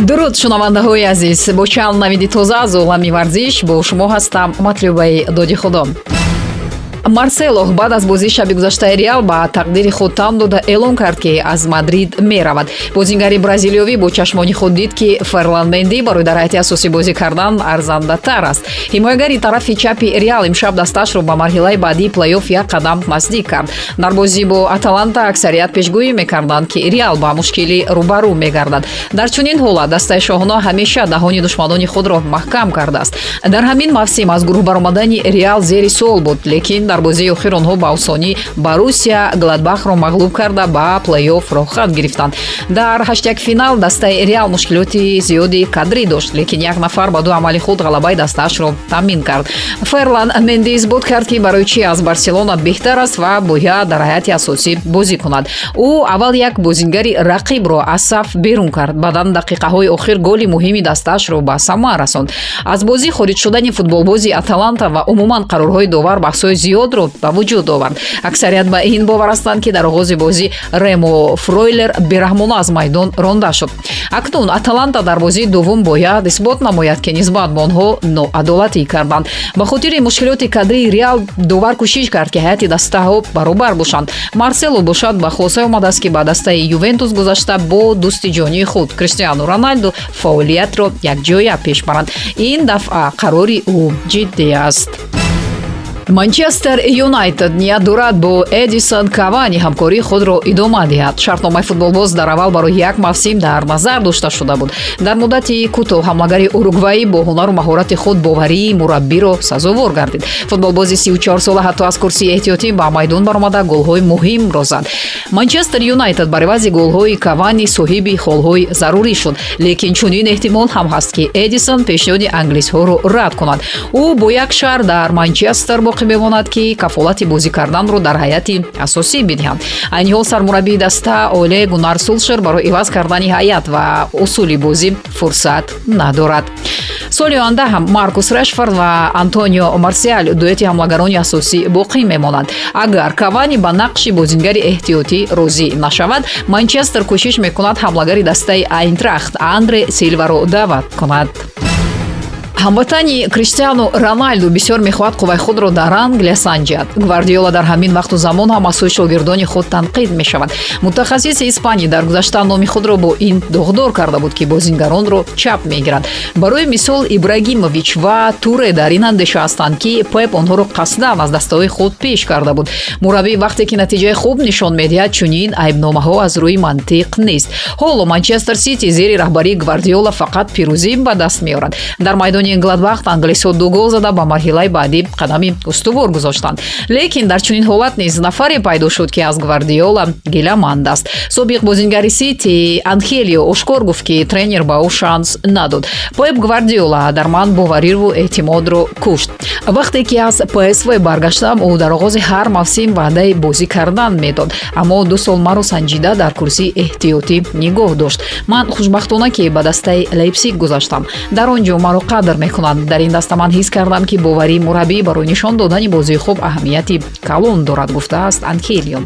дуруд шунавандаҳои азиз бо чанд навиди тоза аз олами варзиш бо шумо ҳастам матлюбаи доди худо марсело баъд аз бозии шаби гузаштаи реал ба тақдири худ там дода эълон кард ки аз мадрид меравад. Бозингари бразилиёвӣ бо чашмони худ дид ки ферлан менди барои дар ҳайати асосӣ бозӣ кардан арзандатар аст. Ҳимоягари тарафи чапи реал имшаб дасташро ба марҳилаи баъдии плейофф як қадам наздик кард. Дар бозӣ бо аталанта аксарият пешгӯӣ мекарданд ки реал ба мушкилӣ рӯбарӯ мегардад. Дар чунин ҳолат дастаи шоҳона ҳамеша даҳони душманони худро маҳкам кардааст. Дар ҳамин мавсим аз гурӯҳ баромадани реал зери суол буд лекин дар бозии охир онҳо ба осонӣ борусия гладбахро мағлуб карда ба плейофф роҳхат гирифтанд. Дар ҳаштякфинал дастаи реал мушкилоти зиёди кадрӣ дошт лекин як нафар ба ду амали худ ғалабаи дастаашро таъмин кард. Ферлан менди исбот кард ки барои чи аз барселона беҳтар аст ва бояд дар ҳайати асосӣ бозӣ кунад. Ӯ аввал як бозингари рақибро аз саф берун кард. Баъдан дақиқаҳои охир голи муҳими дастаашро ба самар расонд. Аз бозӣ хориҷ шудани футболбози аталанта ва умуман қарорҳои довар баҳсҳои зиёд зиёдро ба вуҷуд овард аксарият ба ин бовар ҳастанд ки дар оғози бозӣ ремо фройлер бераҳмона аз майдон ронда шуд. Акнун аталанта дар бозии дуввум бояд исбот намояд ки нисбат ба онҳо ноадолатӣ карданд. Ба хотири мушкилоти кадрии реал довар кӯшиш кард ки ҳайати дастаҳо баробар бошанд. Марсело бошад ба хулосае омадааст ки ба дастаи ювентус гузашта бо дӯсти ҷонии худ. Криштиану роналду фаъолиятро якҷоя пеш баранд. Ин дафъа қарори ӯ ҷиддӣ аст манчестер юнайтед ният дорад бо эдисон кавани ҳамкории худро идома диҳад. Шартномаи футболбоз дар аввал барои як мавсим дар назар дошта шуда буд. Дар муддати кӯтоҳ ҳамлагари уругваӣ бо ҳунару маҳорати худ боварии мураббиро сазовор гардид. Футболбози 34сола ҳатто аз курсии эҳтиётӣ ба майдон баромада голҳои муҳимро зад. Манчестер юнайтед бар эвази голҳои кавани соҳиби холҳои зарурӣ шуд. Лекин чунин эҳтимол ҳам ҳаст ки эдисон пешниҳоди англисҳоро рад кунад. Ӯ бо як шаҳр дар манчестер боқӣ боқӣ мемонад ки кафолати бозӣ карданро дар ҳайати асосӣ бидиҳанд айни ҳол сармураббии даста оле гунар сулшер барои иваз кардани ҳайат ва усули бозӣ фурсат надорад. Соли оянда ҳам маркус решфорд ва антонио марсиал дуэти ҳамлагарони асосӣ боқӣ мемонанд агар кавани ба нақши бозингари эҳтиётӣ розӣ нашавад манчестер кӯшиш мекунад ҳамлагари дастаи айнтрахт. Андре силваро даъват кунад ҳамватани криштиану роналду бисёр мехоҳад қувваи худро дар англия санҷад гвардиола дар ҳамин вақту замон ҳам аз сӯи шогирдони худ танқид мешавад. Мутахассиси испанӣ дар гузашта номи худро бо ин доғдор карда буд ки бозингаронро чап мегирад. Барои мисол ибрагимович ва туре дар ин андеша ҳастанд ки пеп онҳоро қасдан аз дастаҳои худ пеш карда буд. Мураббӣ вақте ки натиҷаи хуб нишон медиҳад чунин айбномаҳо аз рӯи мантиқ нест. Ҳоло манчестер сити зери раҳбарии гвардиола фақат пирӯзӣ ба даст меорад. Дар майдони гладбахт англисҳо ду гол зада ба марҳилаи баъдӣ қадами устувор гузоштанд. Лекин дар чунин ҳолат низ нафаре пайдо шуд ки аз гвардиола гиламанд аст. Собиқ бозингари сити анхелио ошкор гуфт ки тренер ба ӯ шанс надод. Пеп гвардиола дар ман бовариву эътимодро кушт. Вақте ки аз псв баргаштам ӯ дар оғози ҳар мавсим ваъдаи бозӣ кардан медод аммо ду сол маро санҷида дар курсии эҳтиётӣ нигоҳ дошт. Ман хушбахтона ки ба дастаи лейпсиг гузаштам. Дар он ҷо маро қадр мекунанд. Дар ин даста ман ҳис кардам ки боварии мураббӣ барои нишон додани бозии хуб аҳамияти калон дорад гуфтааст анхелио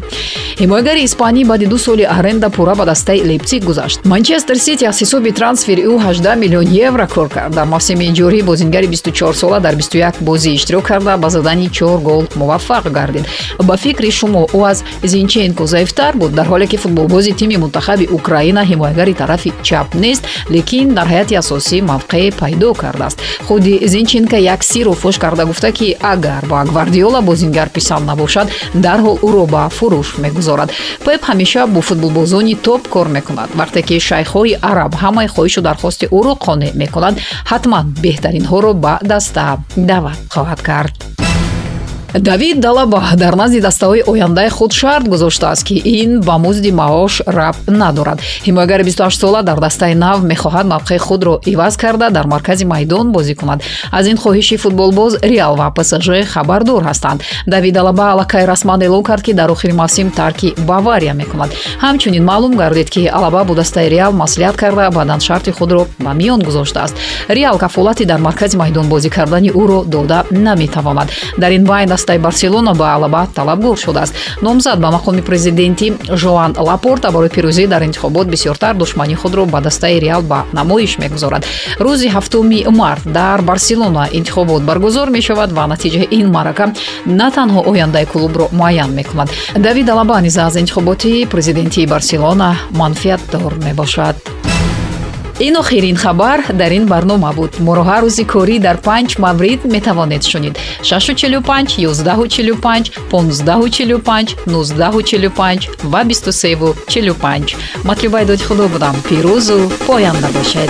ҳимоягари испанӣ баъди ду соли аренда пурра ба дастаи лейпциг гузашт. Манчестер сити аз ҳисоби трансфери ӯ 18 миллион евро кор кард. Дар мавсими ҷорӣ бозингари 24сола дар 21 бозӣ иштирок карда ба задани чор гол муваффақ гардид. Ба фикри шумо ӯ аз зинченко заифтар буд. Дар ҳоле ки футболбози тими мунтахаби украина ҳимоягари тарафи чап нест лекин дар ҳайати асосӣ мавқеъ пайдо кардааст худи зинченко як сирро фош карда гуфта ки агар ба гвардиола бозингар писанд набошад дарҳол ӯро ба фурӯш мегузорад. Пеп ҳамеша бо футболбозони топ кор мекунад. Вақте ки шайхҳои араб ҳамаи хоҳишу дархости ӯро қонеъ мекунанд ҳатман беҳтаринҳоро ба даста даъват хоҳад кард давид далаба дар назди дастаҳои ояндаи худ шарт гузоштааст ки ин ба музди маош рабт надорад. Ҳимоягари 28сола дар дастаи нав мехоҳад мавқеи худро иваз карда дар маркази майдон бозӣ кунад. Аз ин хоҳиши футболбоз реал ва псж хабардор ҳастанд. Давид далаба аллакай расман эълон кард ки дар охири мавсим тарки бавария мекунад. Ҳамчунин маълум гардид ки алаба бо дастаи реал маслиҳат карда баъдан шарти худро ба миён гузоштааст. Реал кафолати дар маркази майдон бозӣ кардани ӯро дода наметавонад. Дар ин байн дастаи барселона ба алаба талабгор шудааст номзад ба мақоми президентӣ жоан лапорта барои пирӯзӣ дар интихобот бисёртар душмании худро ба дастаи реал ба намоиш мегузорад рӯзи ҳафтуми март дар барселона интихобот баргузор мешавад ва натиҷаи ин маърака на танҳо ояндаи клубро муайян мекунад давид алаба низ аз интихоботи президентии барселона манфиатдор мебошад ин охирин хабар дар ин барнома буд. Моро ҳар рӯзи корӣ дар панҷ маврид метавонед шунид. 645 145 1545 1945 ва 2345 матлубаи доди худо будам. Пирӯзу поянда бошед